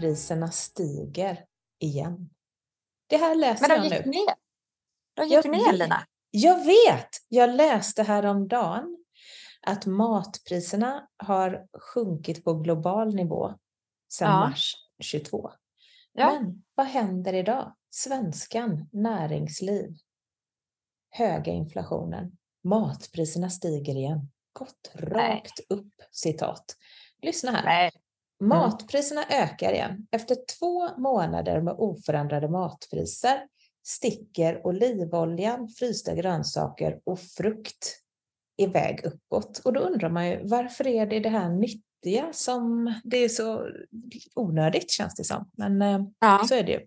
Matpriserna stiger igen. Det här läser Men de jag gick nu. ner. De gick Jag ner. Lina. Jag vet! Jag läste häromdagen att matpriserna har sjunkit på global nivå sedan Ja. mars 22. Ja. Men vad händer idag? Svenskan, näringsliv, höga inflationen, matpriserna stiger igen. Gått rakt upp, citat. Lyssna här. Nej. Matpriserna ökar igen. Efter två månader med oförändrade matpriser sticker olivoljan, frysta grönsaker och frukt iväg uppåt. Och då undrar man ju varför är det det här nyttiga som det är så onödigt känns det som. Men eh, Ja. så är det ju.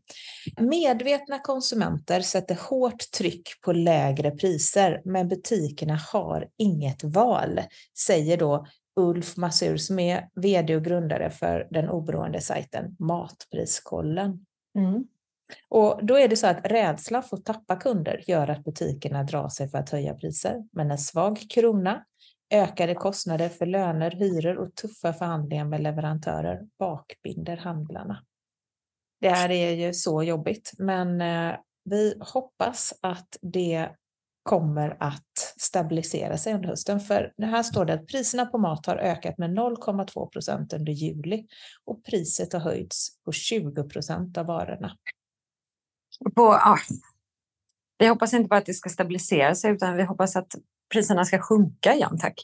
Medvetna konsumenter sätter hårt tryck på lägre priser men butikerna har inget val, säger då Ulf Masur som är vd och grundare för den oberoende sajten Matpriskollen. Mm. Och då är det så att rädsla för att tappa kunder gör att butikerna drar sig för att höja priser. Men en svag krona, ökade kostnader för löner, hyror och tuffa förhandlingar med leverantörer bakbinder handlarna. Det här är ju så jobbigt, men eh, vi hoppas att det kommer att stabilisera sig under hösten. För här står det att priserna på mat har ökat med 0,2 procent under juli och priset har höjts på 20 procent av varorna. På, ja. Vi hoppas inte bara att det ska stabilisera sig utan vi hoppas att priserna ska sjunka igen, tack.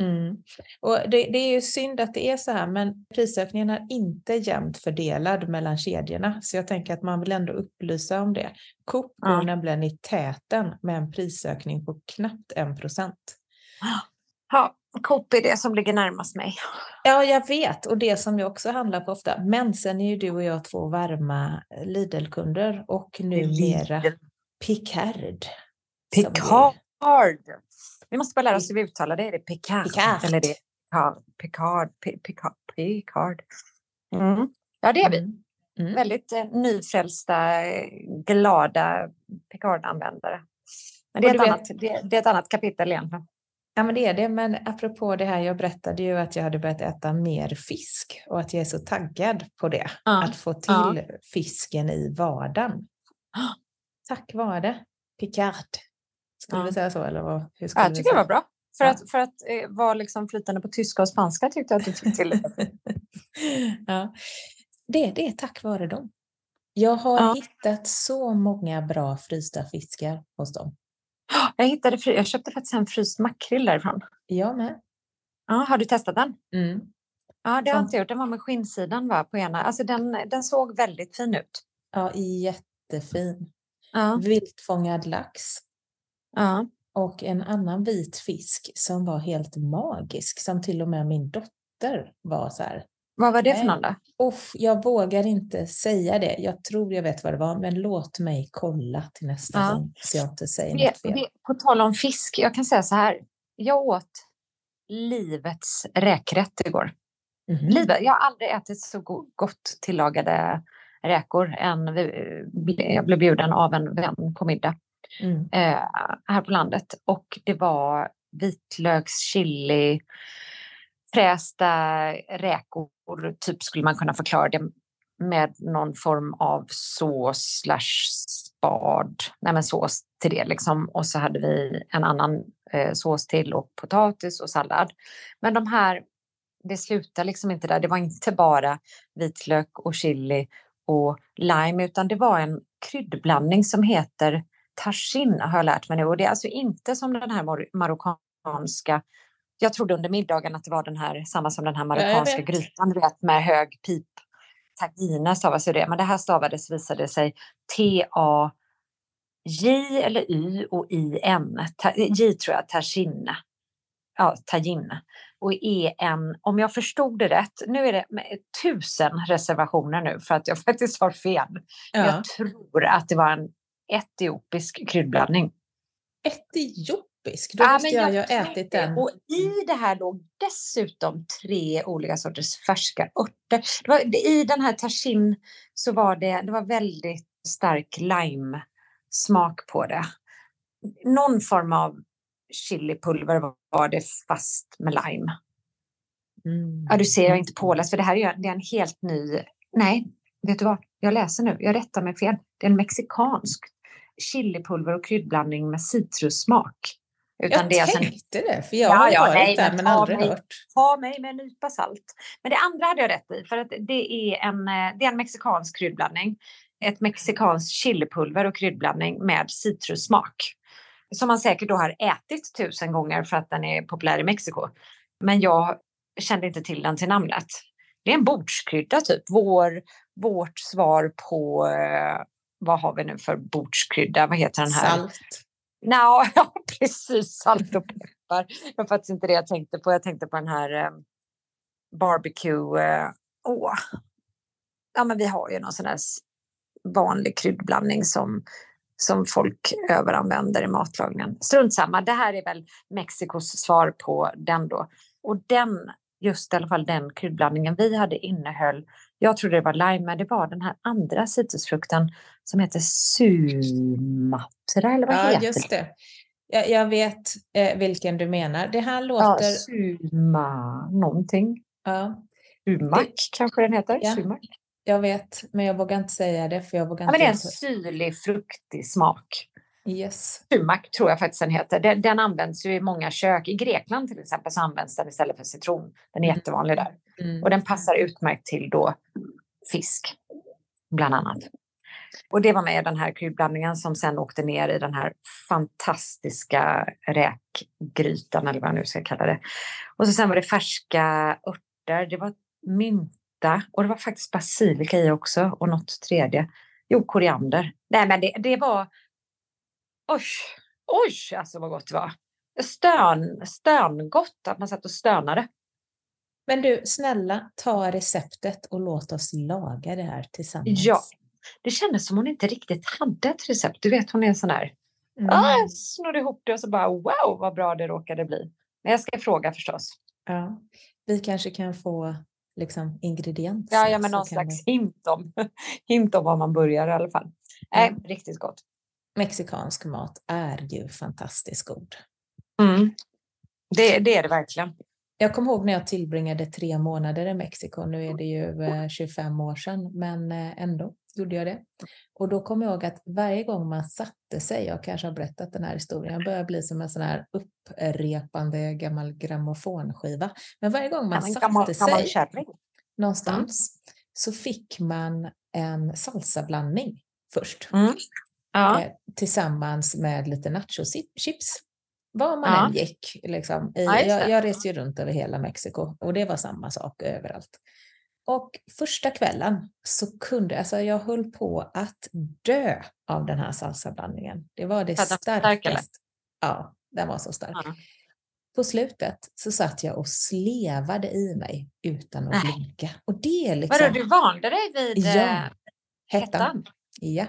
Mm. Och det, det är ju synd att det är så här, men prisökningen är inte jämnt fördelad mellan kedjorna. Så jag tänker att man vill ändå upplysa om det. Coop går Ja. nämligen i täten med en prisökning på knappt 1 procent. Ja, Coop är det som ligger närmast mig. Ja, jag vet. Och det som jag också handlar på ofta. Men sen är ju du och jag två varma Lidl-kunder och numera Picard. som det- Picard. Vi måste bara lära oss hur vi uttalar det. Är det Picard? Picard. Eller är det Picard? Picard. Pi- Picard. Mm. Ja, det är vi. Mm. Mm. Väldigt eh, nyfrälsta, glada Picard-användare. Men det är, ett annat, det, det är ett annat kapitel egentligen. Ja, men det är det. Men apropå det här, jag berättade ju att jag hade börjat äta mer fisk och att jag är så taggad på det. Ja. Att få till Ja. fisken i vardagen. Tack vare Picard. Skulle Ja. vi säga så? Eller vad, hur skulle Jag tycker det var bra. För Ja. att, för att eh, vara liksom flytande på tyska och spanska tyckte jag att du fick till ja. det. Det är tack vare dem. Jag har Ja. hittat så många bra frysta fiskar hos dem. Jag, hittade, jag köpte faktiskt en fryst makrill därifrån. Jag med. Ja, har du testat den? Mm. Ja, det har jag inte gjort. Den var med skinnsidan va, på ena. Alltså den, den såg väldigt fin ut. Ja, jättefin. Ja, Viltfångad lax. Ja. och en annan vit fisk som var helt magisk, som till och med min dotter var så här. Vad var det för någon då? Uff, jag vågar inte säga det. Jag tror jag vet vad det var, men låt mig kolla till nästa Ja. gång så jag inte säger Det, något fel. det, på tal om fisk, jag kan säga så här. Jag åt livets räkrätt igår. Mhm. Livet, jag har aldrig ätit så go- gott tillagade räkor än vi, jag blev bjuden av en vän på middag Mm. eh, här på landet. Och det var vitlöks, chili, frästa räkor, typ skulle man kunna förklara det med någon form av sås slash spad, nej men sås till det liksom. Och så hade vi en annan eh, sås till och potatis och sallad. Men de här, det slutade liksom inte där. Det var inte bara vitlök och chili och lime utan det var en kryddblandning som heter tagine har jag lärt mig nu och det är alltså inte som den här marockanska jag trodde under middagen att det var den här, samma som den här marockanska grytan, du vet, med hög pip. Tagine stavas ju det, men det här stavades visade sig T-A J eller Y och I-N. J tror jag, tagine. Ja, tagine. Och E-N, om jag förstod det rätt, nu är det tusen reservationer nu för att jag faktiskt har fel. Ja. Jag tror att det var en etiopisk kryddblandning. Etiopisk? Då ja, måste jag, jag ha ätit den. Och i det här låg dessutom tre olika sorters färska örter. Det var, I den här tagine så var det, det var väldigt stark lime smak på det. Någon form av chilipulver var det fast med lime. Mm. Ja, du ser, jag är inte påläst för det här är, det är en helt ny... Nej, vet du vad? Jag läser nu. Jag rättar mig fel. Det är en mexikansk chilipulver och kryddblandning med citrussmak. Utan jag det alltså tänkte en... det, för jag ja, har ja, varit nej, där men aldrig mig, hört. Ta mig med en nypa salt. Men det andra hade jag rätt i, för att det är en, eh, det är en mexikansk kryddblandning ett mexikanskt chilipulver och kryddblandning med citrussmak. Som man säkert då har ätit tusen gånger för att den är populär i Mexiko. Men jag kände inte till den till namnet. Det är en bordskrydda typ. Vår, vårt svar på, eh, vad har vi nu för bordskrydda? Vad heter den här? Salt. No, ja, precis. Salt och peppar. Det var faktiskt inte det jag tänkte på. Jag tänkte på den här eh, barbecue. Eh, åh. Ja, men vi har ju någon sån där vanlig kryddblandning som, som folk överanvänder i matlagningen. Strunt samma, det här är väl Mexikos svar på den då. Och den, just i alla fall den kryddblandningen vi hade innehöll, jag trodde det var lime, men det var den här andra citrusfrukten som heter sumatra eller vad ja, heter just det? Jag, jag vet eh, vilken du menar. Det här låter... Ja, suma någonting. Ja. Sumak det... kanske den heter. Ja. Sumak. Jag vet, men jag vågar inte säga det. För jag vågar ja, inte men det är en syrlig, fruktig smak. Yes. Sumak tror jag faktiskt den heter. Den, den, används ju i många kök. I Grekland till exempel så används den istället för citron. Den är mm. jättevanlig där. Mm. Och den passar utmärkt till då fisk, bland annat. Och det var med den här kryddblandningen som sen åkte ner i den här fantastiska räkgrytan eller vad jag nu ska kalla det. Och så sen var det färska örter. Det var mint ärta och det var faktiskt basilika i också och något tredje. Jo, koriander. Nej, men det, det var... Oj, oj, alltså vad gott det var. Stön, stöngott att man satt och stönade. Men du, snälla ta receptet och låt oss laga det här tillsammans. Ja, det kändes som hon inte riktigt hade ett recept. Du vet, hon är en sån här... Mm. Ah, snodde ihop det och så bara wow, vad bra det råkade bli. Men jag ska fråga förstås. Ja, vi kanske kan få liksom, ingredienser. Ja, ja men någon slags vi... hint, om, hint om var man börjar i alla fall. Mm. riktigt gott. Mexikansk mat är ju fantastiskt god. Mm. Det, det är det verkligen. Jag kommer ihåg när jag tillbringade tre månader i Mexiko. Nu är det ju 25 eh, år sedan, men eh, ändå gjorde jag det. Och då kommer jag ihåg att varje gång man satte sig, jag kanske har berättat den här historien, jag börjar bli som en sån här upprepande gammal grammofonskiva. Men varje gång man satte gammal, sig gammal någonstans mm. så fick man en salsablandning först. Mm. Ja. Eh, tillsammans med lite nachochips. Var man ja. än gick. Liksom. I, ja, jag, jag reste ju runt över hela Mexiko och det var samma sak överallt. Och första kvällen så kunde, alltså jag höll på att dö av den här salsablandningen. Det var det starkaste. Ja, den var så stark. Ja. På slutet så satt jag och slevade i mig utan att Nej. blinka. Och det är liksom... Vadå, du vande dig vid ja, eh, hettan? Ja.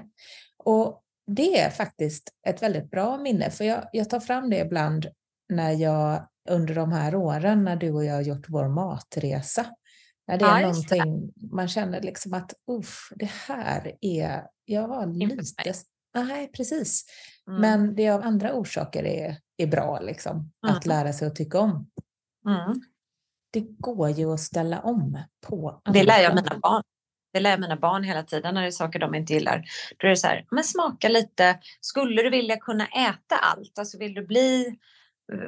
Och det är faktiskt ett väldigt bra minne, för jag, jag tar fram det ibland när jag under de här åren när du och jag har gjort vår matresa när det är ja, någonting man känner liksom att uff, det här är, jag har lite, nej precis. Mm. Men det av andra orsaker är, är bra liksom, mm. att lära sig att tycka om. Mm. Det går ju att ställa om på Det lär jag mina barn. Det lär jag mina barn hela tiden när det är saker de inte gillar. Då är det så här, men smaka lite. Skulle du vilja kunna äta allt? Alltså vill du bli,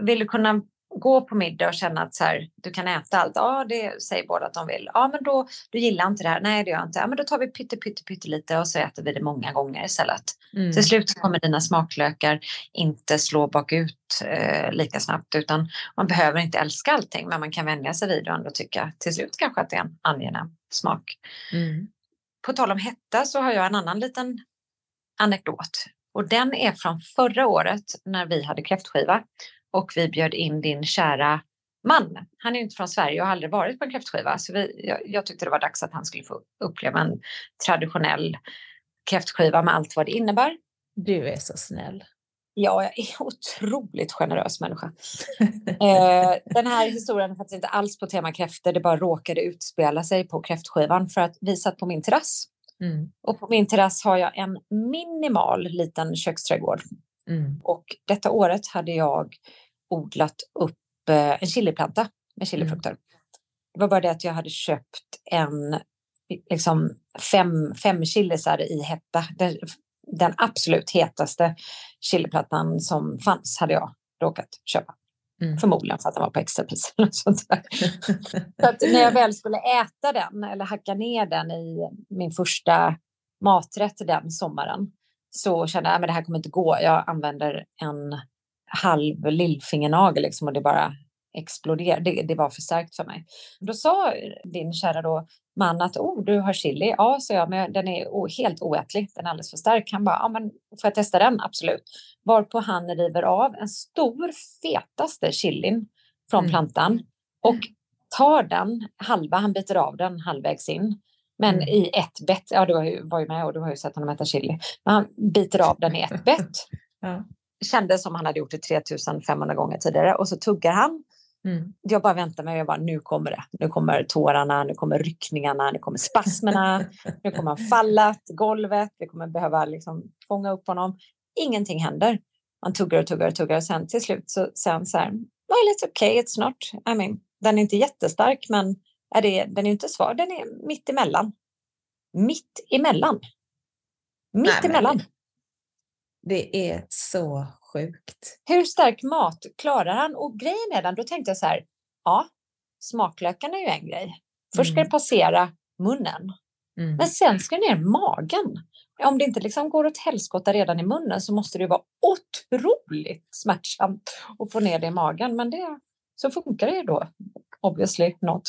vill du kunna gå på middag och känna att så här, du kan äta allt. Ja, det säger båda att de vill. Ja, men då du gillar inte det här. Nej, det gör jag inte. Ja, men då tar vi pytte, pytte, pytte lite och så äter vi det många gånger istället. Mm. Till slut kommer dina smaklökar inte slå bakut eh, lika snabbt, utan man behöver inte älska allting, men man kan vänja sig vid och ändå tycka till slut kanske att det är en angenäm smak. Mm. På tal om hetta så har jag en annan liten anekdot och den är från förra året när vi hade kräftskiva och vi bjöd in din kära man. Han är inte från Sverige och har aldrig varit på en kräftskiva så vi, jag, jag tyckte det var dags att han skulle få uppleva en traditionell kräftskiva med allt vad det innebär. Du är så snäll. Ja, jag är otroligt generös människa. eh, den här historien är faktiskt inte alls på tema kräftor, det bara råkade utspela sig på kräftskivan för att vi satt på min terrass Mm. Och på min terrass har jag en minimal liten köksträdgård. Mm. Och detta året hade jag odlat upp eh, en chiliplanta med chilifrukter. Mm. Det var bara det att jag hade köpt en liksom fem, fem chilisar i hetta. Den, den absolut hetaste chiliplattan som fanns hade jag råkat köpa. Mm. Förmodligen för att den var på extrapris. så att när jag väl skulle äta den eller hacka ner den i min första maträtt den sommaren så kände jag att det här kommer inte gå. Jag använder en halv lillfingernagel liksom, och det bara exploderar. Det, det var för starkt för mig. Då sa din kära då, man att oh, du har chili. Ja, så jag, men den är helt oätlig. Den är alldeles för stark. Han bara, ja, men får jag testa den? Absolut. Varpå han river av en stor fetaste chilin från mm. plantan och tar den halva. Han biter av den halvvägs in. Men mm. i ett bett, ja du var ju med och du har ju sett honom äta chili. Men han biter av den i ett bett. ja. Kändes som han hade gjort det 3500 gånger tidigare och så tuggar han Mm. Jag bara väntar mig, jag bara, nu kommer det. Nu kommer tårarna, nu kommer ryckningarna, nu kommer spasmerna, nu kommer han falla till golvet, vi kommer behöva liksom fånga upp honom. Ingenting händer. Man tuggar och tuggar och tuggar och sen till slut så han så här, well it's okay, it's not. I mean, den är inte jättestark men är det, den är inte svag, den är mitt emellan. Mitt emellan. Mitt Nej, emellan. Det är så sjukt. Hur stark mat klarar han? Och grejen är den, då tänkte jag så här, ja, smaklökarna är ju en grej. Först ska mm. det passera munnen, mm. men sen ska det ner magen. Om det inte liksom går åt helskotta redan i munnen så måste det vara otroligt smärtsamt att få ner det i magen. Men det, så funkar det ju då, obviously not.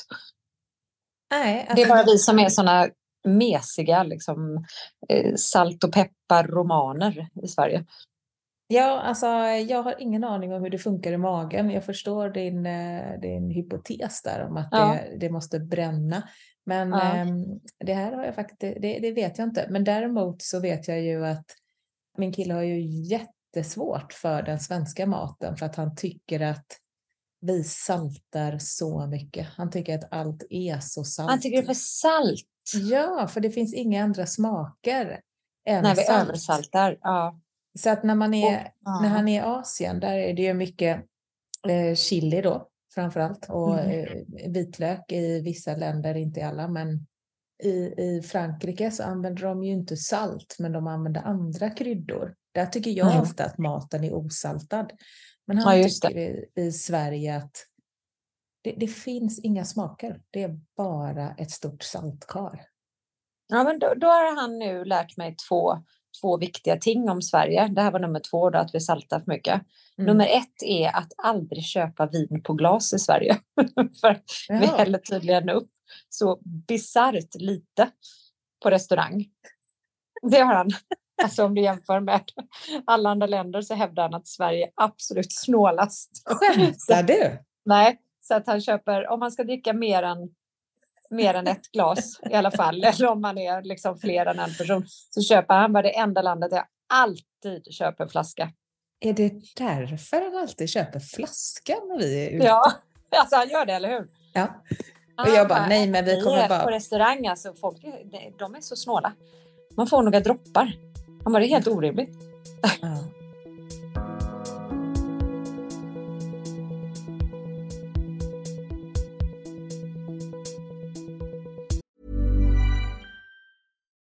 Nej, alltså... Det är bara vi som är såna mesiga liksom, eh, salt och peppar romaner i Sverige. Ja, alltså jag har ingen aning om hur det funkar i magen. Jag förstår din, eh, din hypotes där om att ja. det, det, måste bränna. Men ja. eh, det här har jag faktiskt, det, det, vet jag inte. Men däremot så vet jag ju att min kille har ju jättesvårt för den svenska maten för att han tycker att vi saltar så mycket. Han tycker att allt är så salt. Han tycker det är för salt. Ja, för det finns inga andra smaker än När vi salt. översaltar. Ja. Så att när, man är, oh, när han är i Asien, där är det ju mycket eh, chili då framför allt och mm. eh, vitlök i vissa länder, inte i alla, men i, i Frankrike så använder de ju inte salt, men de använder andra kryddor. Där tycker jag mm. ofta att maten är osaltad. Men han ja, tycker i, i, Sverige att det, det, finns inga smaker. Det är bara ett stort saltkar. Ja, men då, då har han nu lärt mig två två viktiga ting om Sverige. Det här var nummer två, då, att vi saltar för mycket. Mm. Nummer ett är att aldrig köpa vin på glas i Sverige. för ja. vi häller tydligen upp så bisarrt lite på restaurang. Det har han. Alltså om du jämför med alla andra länder så hävdar han att Sverige är absolut snålast. Skämtar du? Nej, så att han köper, om man ska dricka mer än mer än ett glas i alla fall. Eller om man är liksom fler än en person så köper han var det enda landet jag alltid köper flaska. Är det därför han alltid köper flaska när vi är ute? Ja, alltså han gör det, eller hur? Ja. Och jag bara, nej men vi kommer bara... På restaurang, alltså folk de är så snåla. Man får några droppar. Han bara, det är helt orimligt. Ja.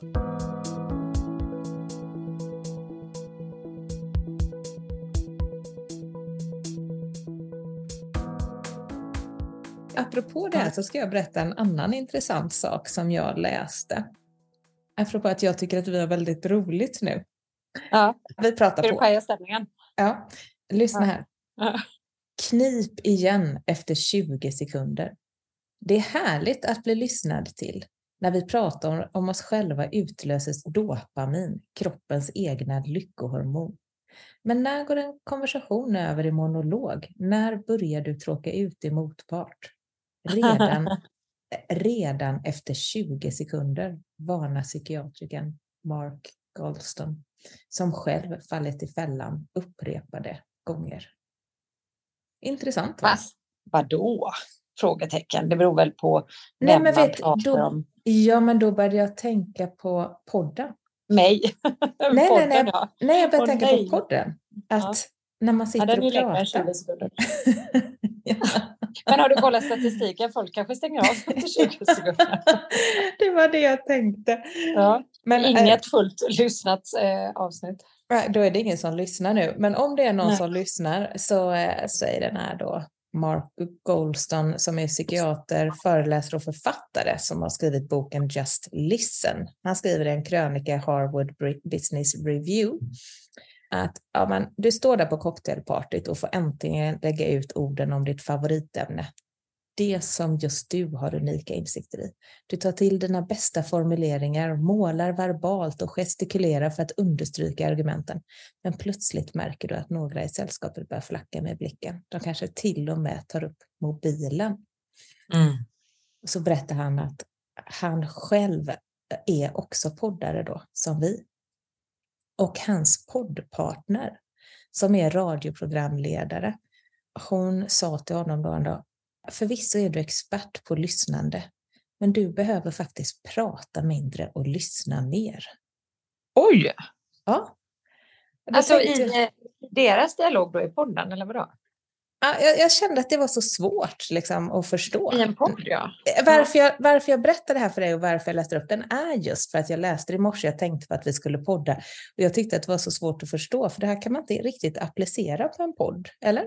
Apropå det här så ska jag berätta en annan intressant sak som jag läste. Apropå att jag tycker att vi har väldigt roligt nu. Ja. Vi pratar Ska du på. stämningen? Ja, lyssna här. Ja. Knip igen efter 20 sekunder. Det är härligt att bli lyssnad till. När vi pratar om, oss själva utlöses dopamin, kroppens egna lyckohormon. Men när går en konversation över i monolog? När börjar du tråka ut i motpart? Redan, redan efter 20 sekunder, varnar psykiatrikern Mark Goldston, som själv fallit i fällan upprepade gånger. Intressant va? Va? Vadå? Frågetecken. Det beror väl på Nej, vem men man vet, pratar då- om. Ja, men då började jag tänka på podden. Mig. nej, nej. Ja. Nej, jag började tänka nej. på podden. Att Ja. när man Ja, sitter är och pratar. 20 sekunder. ja. Men har du kollat statistiken? Folk kanske stänger av efter 20 sekunder. det var det jag tänkte. Ja. Men, eh, Inget fullt lyssnat eh, avsnitt. Nej, Då är det ingen som lyssnar nu. Men om det är någon Nej. som lyssnar så eh, säger den här då Mark Goldston som är psykiater, föreläsare och författare som har skrivit boken Just Listen. Han skriver i en krönika i Harvard Business Review att ja, men, du står där på cocktailpartyt och får äntligen lägga ut orden om ditt favoritämne. Det som just du har unika insikter i. Du tar till dina bästa formuleringar, målar verbalt och gestikulerar för att understryka argumenten. Men plötsligt märker du att några i sällskapet börjar flacka med blicken. De kanske till och med tar upp mobilen. Och så berättar han att han själv är också poddare då, som vi. Och hans poddpartner, som är radioprogramledare, hon sa till honom då en dag, förvisso är du expert på lyssnande, men du behöver faktiskt prata mindre och lyssna mer. Oj! Ja. Då Alltså tänkte i eh, deras dialog då i podden, eller vadå? Ja, jag, jag kände att det var så svårt liksom, att förstå. I en podd, ja. Varför jag, varför jag berättar det här för dig och varför jag läste upp den är just för att jag läste i morse. Jag tänkte på att vi skulle podda och jag tyckte att det var så svårt att förstå för det här kan man inte riktigt applicera på en podd, eller?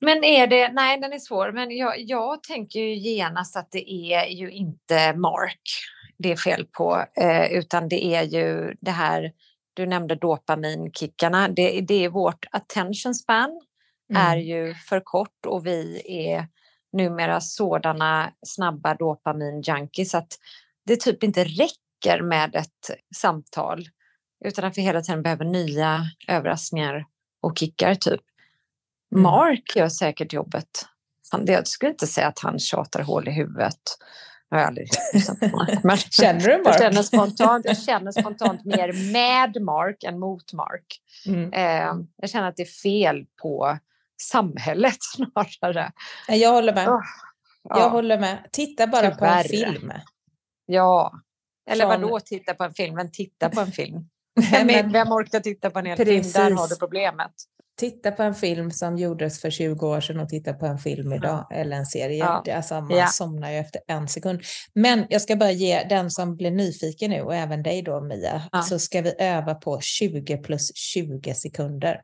Men är det, nej den är svår, men jag, jag tänker ju genast att det är ju inte Mark det är fel på, eh, utan det är ju det här, du nämnde dopaminkickarna, det, det är vårt attention span är ju för kort och vi är numera sådana snabba dopamin-junkies att det typ inte räcker med ett samtal utan att vi hela tiden behöver nya överraskningar och kickar typ. Mm. Mark gör säkert jobbet. Han, jag skulle inte säga att han tjatar hål i huvudet. Jag har aldrig Mark. Men Känner du jag Mark? känner, spontant, jag känner spontant mer med Mark än mot Mark. Mm. Eh, jag känner att det är fel på samhället snarare. Jag håller med. Jag Ja, håller med. Titta bara på en film. ja. Eller Från- vadå titta på en film? Men titta på en film. Vem, vem orkar titta på en hel film? Där Precis. har du problemet. Titta på en film som gjordes för 20 år sedan och titta på en film idag eller en serie. Ja. Det Alltså, man Ja. somnar ju efter en sekund. Men jag ska bara ge den som blir nyfiken nu och även dig då Mia, Ja. så ska vi öva på 20 plus 20 sekunder.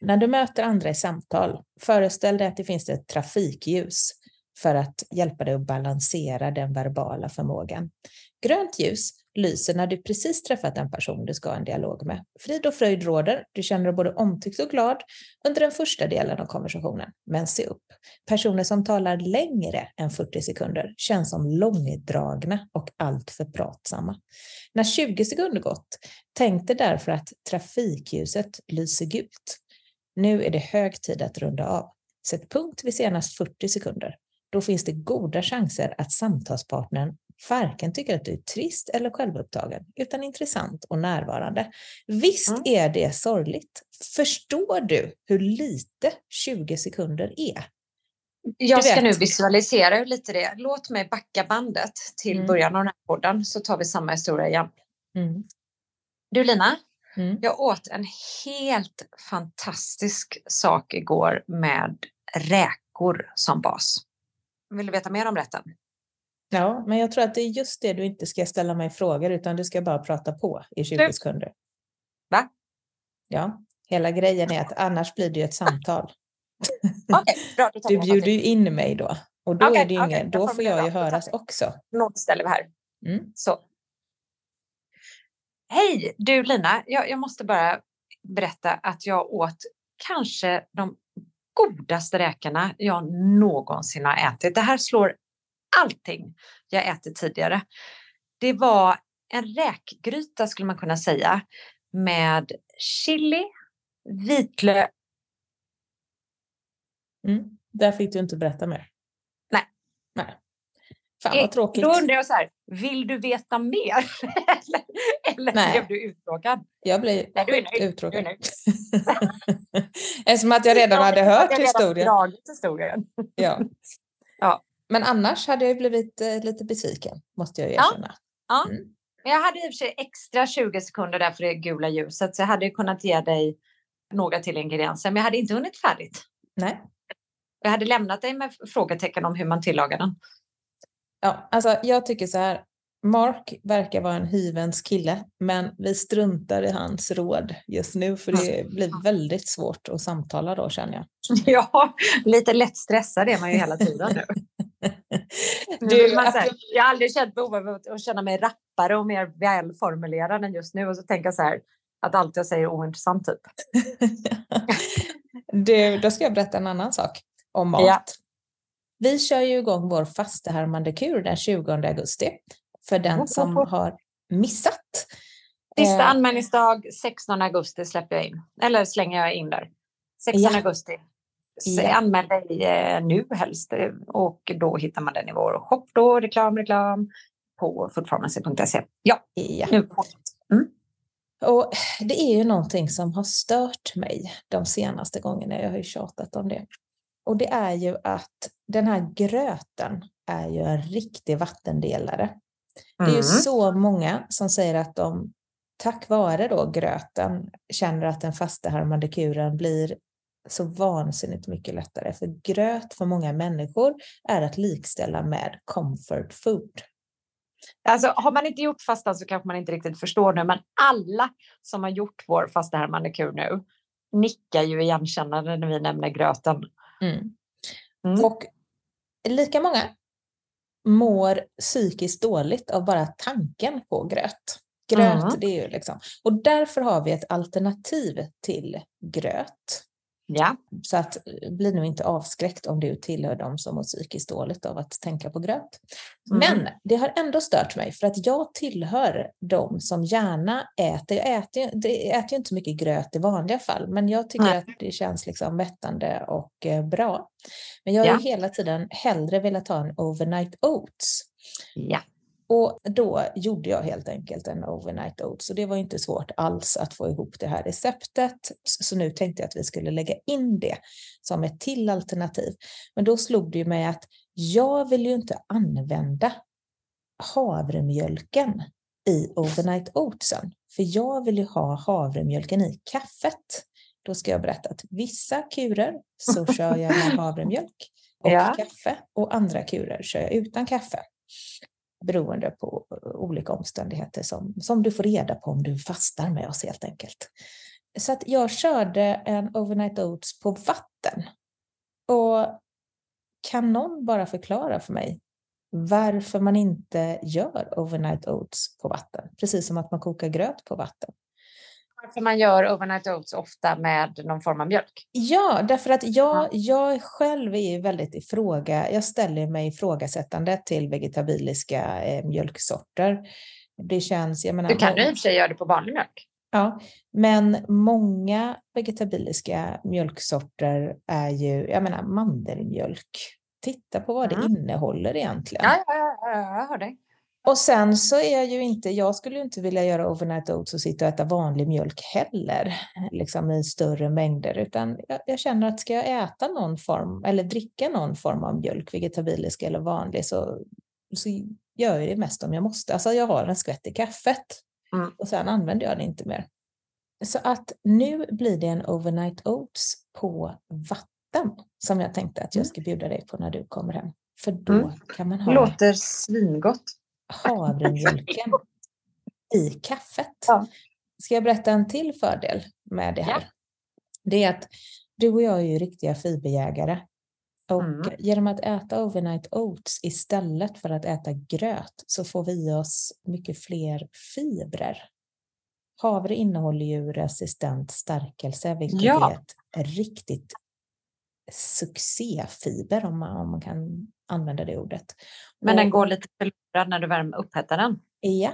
När du möter andra i samtal, föreställ dig att det finns ett trafikljus för att hjälpa dig att balansera den verbala förmågan. Grönt ljus lyser när du precis träffat en person du ska ha en dialog med. Frid och fröjd råder, du känner dig både omtyckt och glad under den första delen av konversationen. Men se upp, personer som talar längre än 40 sekunder känns som långdragna och alltför pratsamma. När 20 sekunder gått, tänk dig därför att trafikljuset lyser gult. Nu är det hög tid att runda av. Sätt punkt vid senast 40 sekunder. Då finns det goda chanser att samtalspartnern varken tycker att du är trist eller självupptagen, utan intressant och närvarande. Visst mm. är det sorgligt. Förstår du hur lite 20 sekunder är? Jag ska nu visualisera lite det. Låt mig backa bandet till mm. början av den här podden så tar vi samma historia igen. Mm. Du Lina, mm. jag åt en helt fantastisk sak igår med räkor som bas. Vill du veta mer om rätten? Ja, men jag tror att det är just det du inte ska ställa mig frågor utan du ska bara prata på i 20 du. sekunder. Va? Ja, hela grejen är att annars blir det ju ett samtal. okay, bra, du bjuder ju in mig då och då, okay, är det ingen, okay, då får jag ju höras också. Något ställer vi här. Mm. Så. Hej, du Lina, jag, jag måste bara berätta att jag åt kanske de godaste räkorna jag någonsin har ätit. Det här slår allting jag ätit tidigare. Det var en räkgryta skulle man kunna säga med chili, vitlök. Mm. Där fick du inte berätta mer. Nej. Nej. Fan vad tråkigt. Då undrar jag så här, vill du veta mer? eller eller Nej. blev du uttråkad? Jag blev Nej, du är nöjd. uttråkad. Du är Eftersom att jag redan hade hört jag historien. dragit historien. ja. Men annars hade jag blivit eh, lite besviken, måste jag erkänna. Ja. ja. Mm. Jag hade i och för sig extra 20 sekunder där för det gula ljuset, så jag hade kunnat ge dig några till ingredienser, men jag hade inte hunnit färdigt. Nej. Jag hade lämnat dig med frågetecken om hur man tillagar den. Ja, alltså jag tycker så här. Mark verkar vara en hyvens kille, men vi struntar i hans råd just nu för det blir väldigt svårt att samtala då känner jag. Ja, lite lätt stressad är man ju hela tiden nu. Du, man, här, jag har aldrig känt behov av att känna mig rappare och mer välformulerad än just nu och så tänka så här att allt jag säger är ointressant typ. du, då ska jag berätta en annan sak om mat. Ja. Vi kör ju igång vår fastehärmande kur den 20 augusti för den som har missat. Sista eh, anmälningsdag 16 augusti släpper jag in, eller slänger jag in där. 16 ja. augusti. Ja. Anmäl dig eh, nu helst eh, och då hittar man den i vår shop då, reklam, reklam på foodpharmacy.se. Ja, ja. nu mm. Och det är ju någonting som har stört mig de senaste gångerna. Jag har ju tjatat om det. Och det är ju att den här gröten är ju en riktig vattendelare. Det är ju mm. så många som säger att de tack vare då gröten känner att den fastehärmande kuren blir så vansinnigt mycket lättare. För gröt för många människor är att likställa med comfort food. Alltså, har man inte gjort fastan så kanske man inte riktigt förstår nu, men alla som har gjort vår fastehärmande kur nu nickar ju igenkännande när vi nämner gröten. Mm. Mm. Och lika många mår psykiskt dåligt av bara tanken på gröt. Gröt, mm. det är ju liksom. Och därför har vi ett alternativ till gröt. Ja. Så att eh, bli nu inte avskräckt om du tillhör dem som mår psykiskt dåligt av att tänka på gröt. Mm. Men det har ändå stört mig för att jag tillhör dem som gärna äter, jag äter, jag äter ju inte så mycket gröt i vanliga fall, men jag tycker Nej. att det känns liksom mättande och eh, bra. Men jag har ja. hela tiden hellre velat ha en overnight oats. Ja. Och då gjorde jag helt enkelt en overnight oats och det var inte svårt alls att få ihop det här receptet. Så nu tänkte jag att vi skulle lägga in det som ett till alternativ. Men då slog det ju mig att jag vill ju inte använda havremjölken i overnight oatsen. För jag vill ju ha havremjölken i kaffet. Då ska jag berätta att vissa kurer så kör jag med havremjölk och ja. kaffe och andra kurer kör jag utan kaffe beroende på eh, olika omständigheter som, som du får reda på om du fastar med oss helt enkelt. Så att jag körde en overnight oats på vatten. Och kan någon bara förklara för mig varför man inte gör overnight oats på vatten, precis som att man kokar gröt på vatten. Varför man gör overnight oats ofta med någon form av mjölk? Ja, därför att jag, jag själv är väldigt ifråga, jag ställer mig ifrågasättande till vegetabiliska eh, mjölksorter. Det känns, jag menar, du kan ju i och för sig göra det på vanlig mjölk. Ja, men många vegetabiliska mjölksorter är ju, jag menar mandelmjölk. Titta på vad mm. det innehåller egentligen. Ja, ja, ja, jag hör dig. Och sen så är jag ju inte, jag skulle ju inte vilja göra overnight oats och sitta och äta vanlig mjölk heller, liksom i större mängder, utan jag, jag, känner att ska jag äta någon form, eller dricka någon form av mjölk, vegetabilisk eller vanlig, så, så gör jag det mest om jag måste. Alltså jag har en skvätt i kaffet mm. och sen använder jag det inte mer. Så att nu blir det en overnight oats på vatten som jag tänkte att jag mm. ska bjuda dig på när du kommer hem. För då mm. kan man ha... Låter svingott havremjölken i kaffet. Ja. Ska jag berätta en till fördel med det här? Ja. Det är att du och jag är ju riktiga fiberjägare. Och mm. genom att äta overnight oats istället för att äta gröt så får vi oss mycket fler fibrer. Havre innehåller ju resistent stärkelse, vilket ja. är ett riktigt succéfiber om man, om man kan använda det ordet. Men och, den går lite förlorad när du värmer upphettar den? Ja,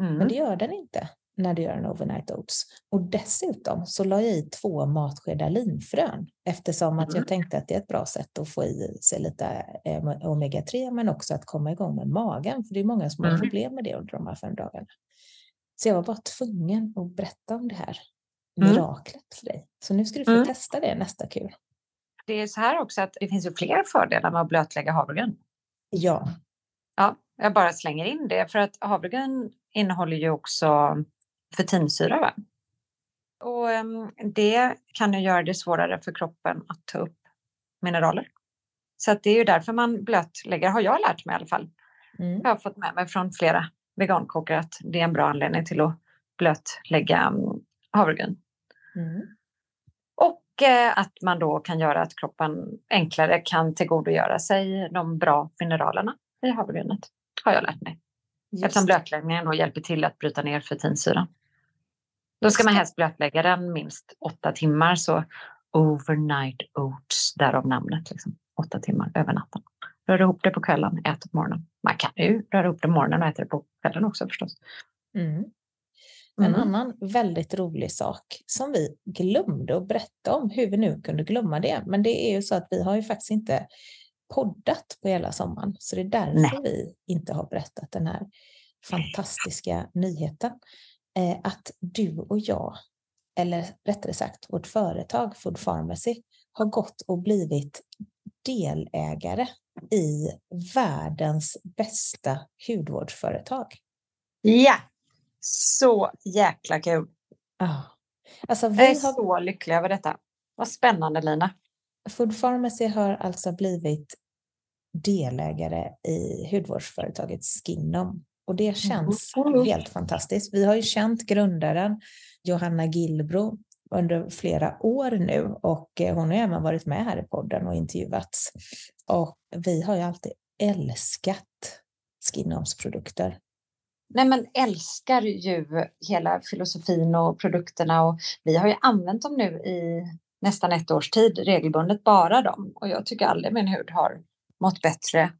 mm. men det gör den inte när du gör en overnight oats. Och dessutom så la jag i två matskedar linfrön eftersom mm. att jag mm. tänkte att det är ett bra sätt att få i sig lite eh, omega-3 men också att komma igång med magen för det är många som mm. har problem med det under de här fem dagarna. Så jag var bara tvungen att berätta om det här mm. miraklet för dig. Så nu ska du få mm. testa det nästa kul det är så här också att det finns ju fler fördelar med att blötlägga havregryn. Ja. Ja, jag bara slänger in det för att havregryn innehåller ju också fetinsyra. Va? Och um, det kan ju göra det svårare för kroppen att ta upp mineraler. Så det är ju därför man blötlägger, har jag lärt mig i alla fall. Mm. Jag har fått med mig från flera vegankokare att det är en bra anledning till att blötlägga um, havregryn. Mm. Att man då kan göra att kroppen enklare kan tillgodogöra sig de bra mineralerna i havregrynet, har jag lärt mig. Just. Eftersom blötläggningen då hjälper till att bryta ner fetinsyran. Då ska man helst blötlägga den minst åtta timmar, så overnight oats, därav namnet. Liksom. Åtta timmar över natten. Rör ihop det på kvällen, ät på morgonen. Man kan ju röra ihop det på morgonen och äta det på kvällen också förstås. Mm. En mm. annan väldigt rolig sak som vi glömde att berätta om, hur vi nu kunde glömma det, men det är ju så att vi har ju faktiskt inte poddat på hela sommaren, så det är därför Nej. vi inte har berättat den här fantastiska nyheten. Eh, att du och jag, eller rättare sagt vårt företag Food Pharmacy, har gått och blivit delägare i världens bästa hudvårdsföretag. Ja, så jäkla kul. Oh. Alltså, vi jag är har... så lycklig över detta. Vad spännande Lina. Food Pharmacy har alltså blivit delägare i hudvårdsföretaget Skinom. Och det känns mm. helt fantastiskt. Vi har ju känt grundaren Johanna Gillbro under flera år nu och eh, hon har även varit med här i podden och intervjuats. Och vi har ju alltid älskat Skinoms produkter nej men älskar ju hela filosofin och produkterna och vi har ju använt dem nu i nästan ett års tid regelbundet, bara dem. Och jag tycker aldrig min hud har mått bättre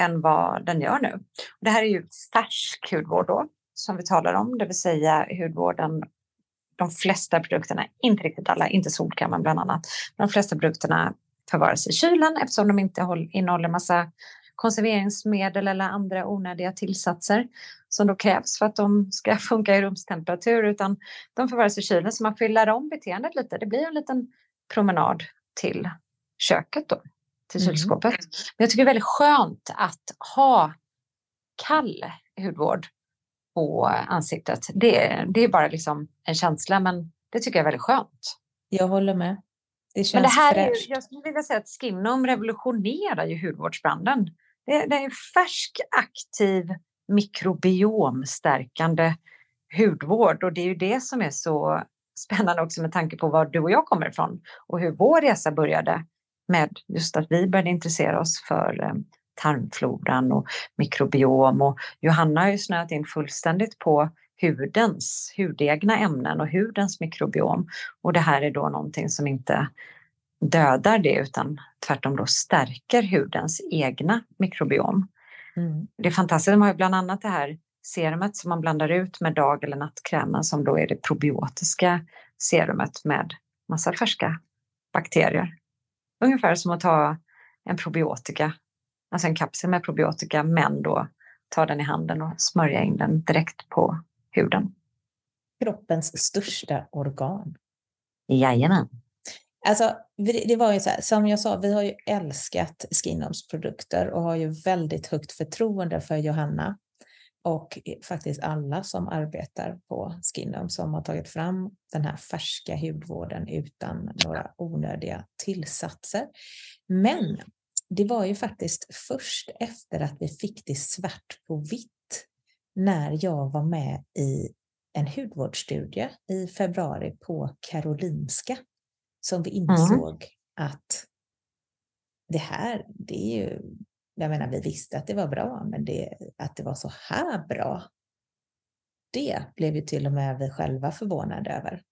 än vad den gör nu. Och det här är ju färsk hudvård då, som vi talar om, det vill säga hudvården de flesta produkterna, inte riktigt alla, inte solkrämen bland annat, de flesta produkterna förvaras i kylen eftersom de inte innehåller massa konserveringsmedel eller andra onödiga tillsatser som då krävs för att de ska funka i rumstemperatur utan de förvaras i kylen så man fyller om beteendet lite. Det blir en liten promenad till köket då, till mm. kylskåpet. Men jag tycker det är väldigt skönt att ha kall hudvård på ansiktet. Det, det är bara liksom en känsla men det tycker jag är väldigt skönt. Jag håller med. Det Men det här fräscht. är, jag skulle vilja säga att Skinom revolutionerar ju hudvårdsbranden. Det, det är en färsk, aktiv, mikrobiomstärkande hudvård och det är ju det som är så spännande också med tanke på var du och jag kommer ifrån och hur vår resa började med just att vi började intressera oss för eh, tarmfloran och mikrobiom. Och Johanna har ju snöat in fullständigt på hudens, hudegna ämnen och hudens mikrobiom. Och det här är då någonting som inte dödar det utan tvärtom då stärker hudens egna mikrobiom. Mm. Det är fantastiskt, de har ju bland annat det här serumet som man blandar ut med dag eller nattkrämen som då är det probiotiska serumet med massa färska bakterier. Ungefär som att ta en probiotika, alltså en kapsel med probiotika men då ta den i handen och smörja in den direkt på huden. Kroppens största organ. Jajamän. Alltså, det var ju så här, som jag sa, vi har ju älskat Skinoms produkter och har ju väldigt högt förtroende för Johanna och faktiskt alla som arbetar på Skinom som har tagit fram den här färska hudvården utan några onödiga tillsatser. Men det var ju faktiskt först efter att vi fick det svart på vitt när jag var med i en hudvårdsstudie i februari på Karolinska som vi insåg mm. att det här, det är ju, jag menar vi visste att det var bra, men det, att det var så här bra, det blev ju till och med vi själva förvånade över.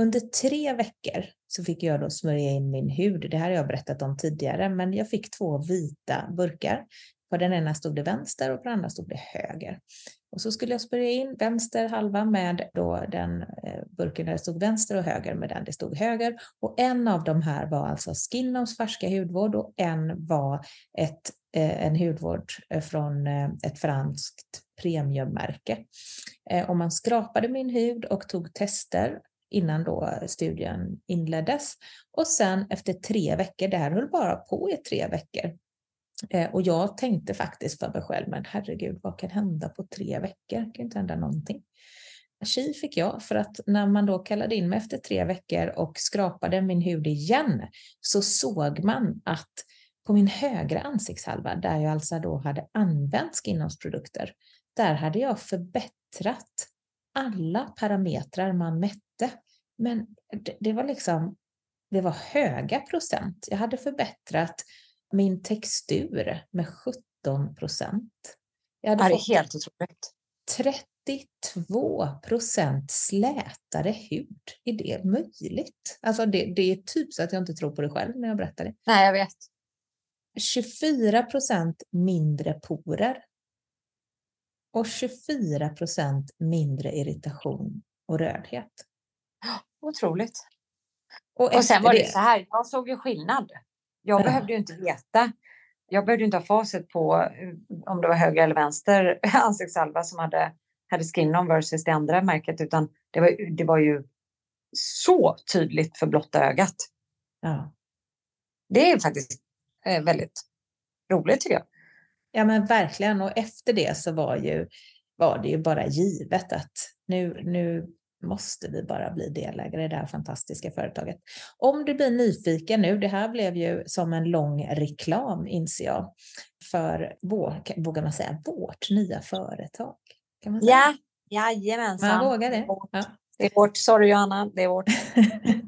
Under tre veckor så fick jag då smörja in min hud. Det här har jag berättat om tidigare, men jag fick två vita burkar. På den ena stod det vänster och på den andra stod det höger. Och så skulle jag smörja in vänster halva med då den eh, burken där det stod vänster och höger med den det stod höger. Och en av de här var alltså Skinnoms färska hudvård och en var ett, eh, en hudvård eh, från ett franskt premiummärke. Och man skrapade min hud och tog tester innan då studien inleddes. Och sen efter tre veckor, det här höll bara på i tre veckor, Eh, och jag tänkte faktiskt för mig själv, men herregud, vad kan hända på tre veckor? Det kan inte hända någonting. Tji fick jag, för att när man då kallade in mig efter tre veckor och skrapade min hud igen, så såg man att på min högra ansiktshalva, där jag alltså då hade använt Skinnons där hade jag förbättrat alla parametrar man mätte. Men det, det var liksom, det var höga procent. Jag hade förbättrat min textur med 17 procent. Jag hade det är helt otroligt. 32 procent slätare hud. Är det möjligt? Alltså det, det är typ så att jag inte tror på det själv när jag berättar det. Nej, jag vet. 24 procent mindre porer. Och 24 procent mindre irritation och rödhet. Otroligt. Och, och sen var det, det så här, jag såg ju skillnad. Jag ja. behövde ju inte veta. Jag behövde inte ha facit på eh, om det var höger eller vänster ansiktssalva som hade, hade skin-on versus det andra märket, utan det var, det var ju så tydligt för blotta ögat. Ja. Det är faktiskt eh, väldigt roligt tycker jag. Ja men verkligen och efter det så var, ju, var det ju bara givet att nu, nu måste vi bara bli delägare i det här fantastiska företaget. Om du blir nyfiken nu, det här blev ju som en lång reklam inser jag, för vår, vågar man säga, vårt nya företag. Kan man säga? Ja, jajamensan. Man vågar det. Ja. Det är vårt, sorry Johanna, det är vårt.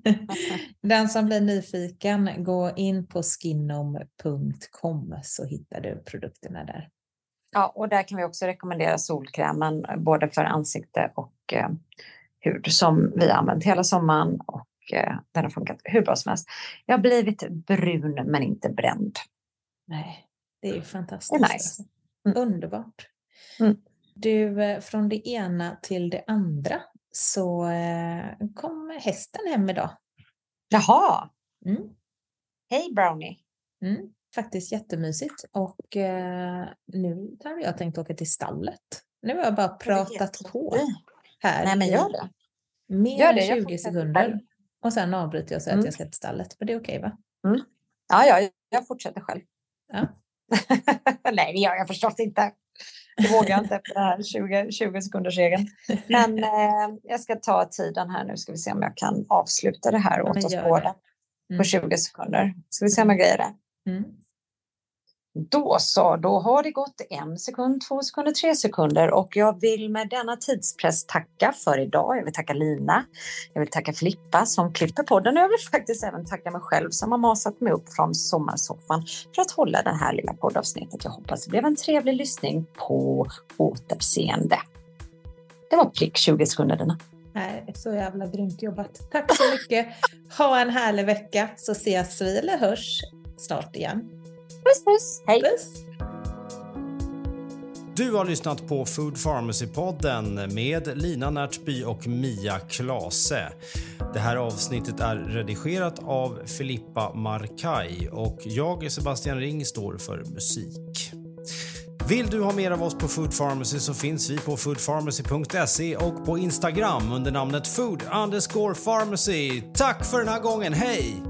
Den som blir nyfiken, gå in på skinom.com så hittar du produkterna där. Ja, och där kan vi också rekommendera solkrämen både för ansikte och eh, hud som vi har använt hela sommaren och eh, den har funkat hur bra som helst. Jag har blivit brun men inte bränd. Nej, det är ju fantastiskt. Det är nice. Mm. Underbart. Mm. Du, eh, från det ena till det andra så eh, kom hästen hem idag. Jaha! Mm. Hej Brownie! Mm, faktiskt jättemysigt och eh, nu har jag tänkt åka till stallet. Nu har jag bara pratat på här. Nej, men gör det. Mer gör det. än 20 sekunder. Och sen avbryter jag och säger mm. att jag ska till stallet. Men det är okej okay, va? Mm. Ja, ja, jag fortsätter själv. Ja. Nej, det gör jag förstås inte. Det vågar jag inte efter den här 20, 20 sekunders regeln. Men eh, jag ska ta tiden här nu. Ska vi se om jag kan avsluta det här åt oss båda mm. på 20 sekunder. Ska vi se om jag grejer det. Mm. Då så, då har det gått en sekund, två sekunder, tre sekunder och jag vill med denna tidspress tacka för idag. Jag vill tacka Lina, jag vill tacka Filippa som klipper podden och jag vill faktiskt även tacka mig själv som har masat mig upp från sommarsoffan för att hålla det här lilla poddavsnittet. Jag hoppas det blev en trevlig lyssning på återseende. Det var prick 20 sekunder Lina. Nej, så jävla grymt jobbat. Tack så mycket. Ha en härlig vecka så ses vi eller hörs snart igen. Puss puss! Hej! Puss! Du har lyssnat på Food Pharmacy-podden med Lina Närtby och Mia Klase. Det här avsnittet är redigerat av Filippa Markaj och jag, Sebastian Ring, står för musik. Vill du ha mer av oss på Food Pharmacy så finns vi på foodpharmacy.se och på Instagram under namnet food underscore pharmacy. Tack för den här gången, hej!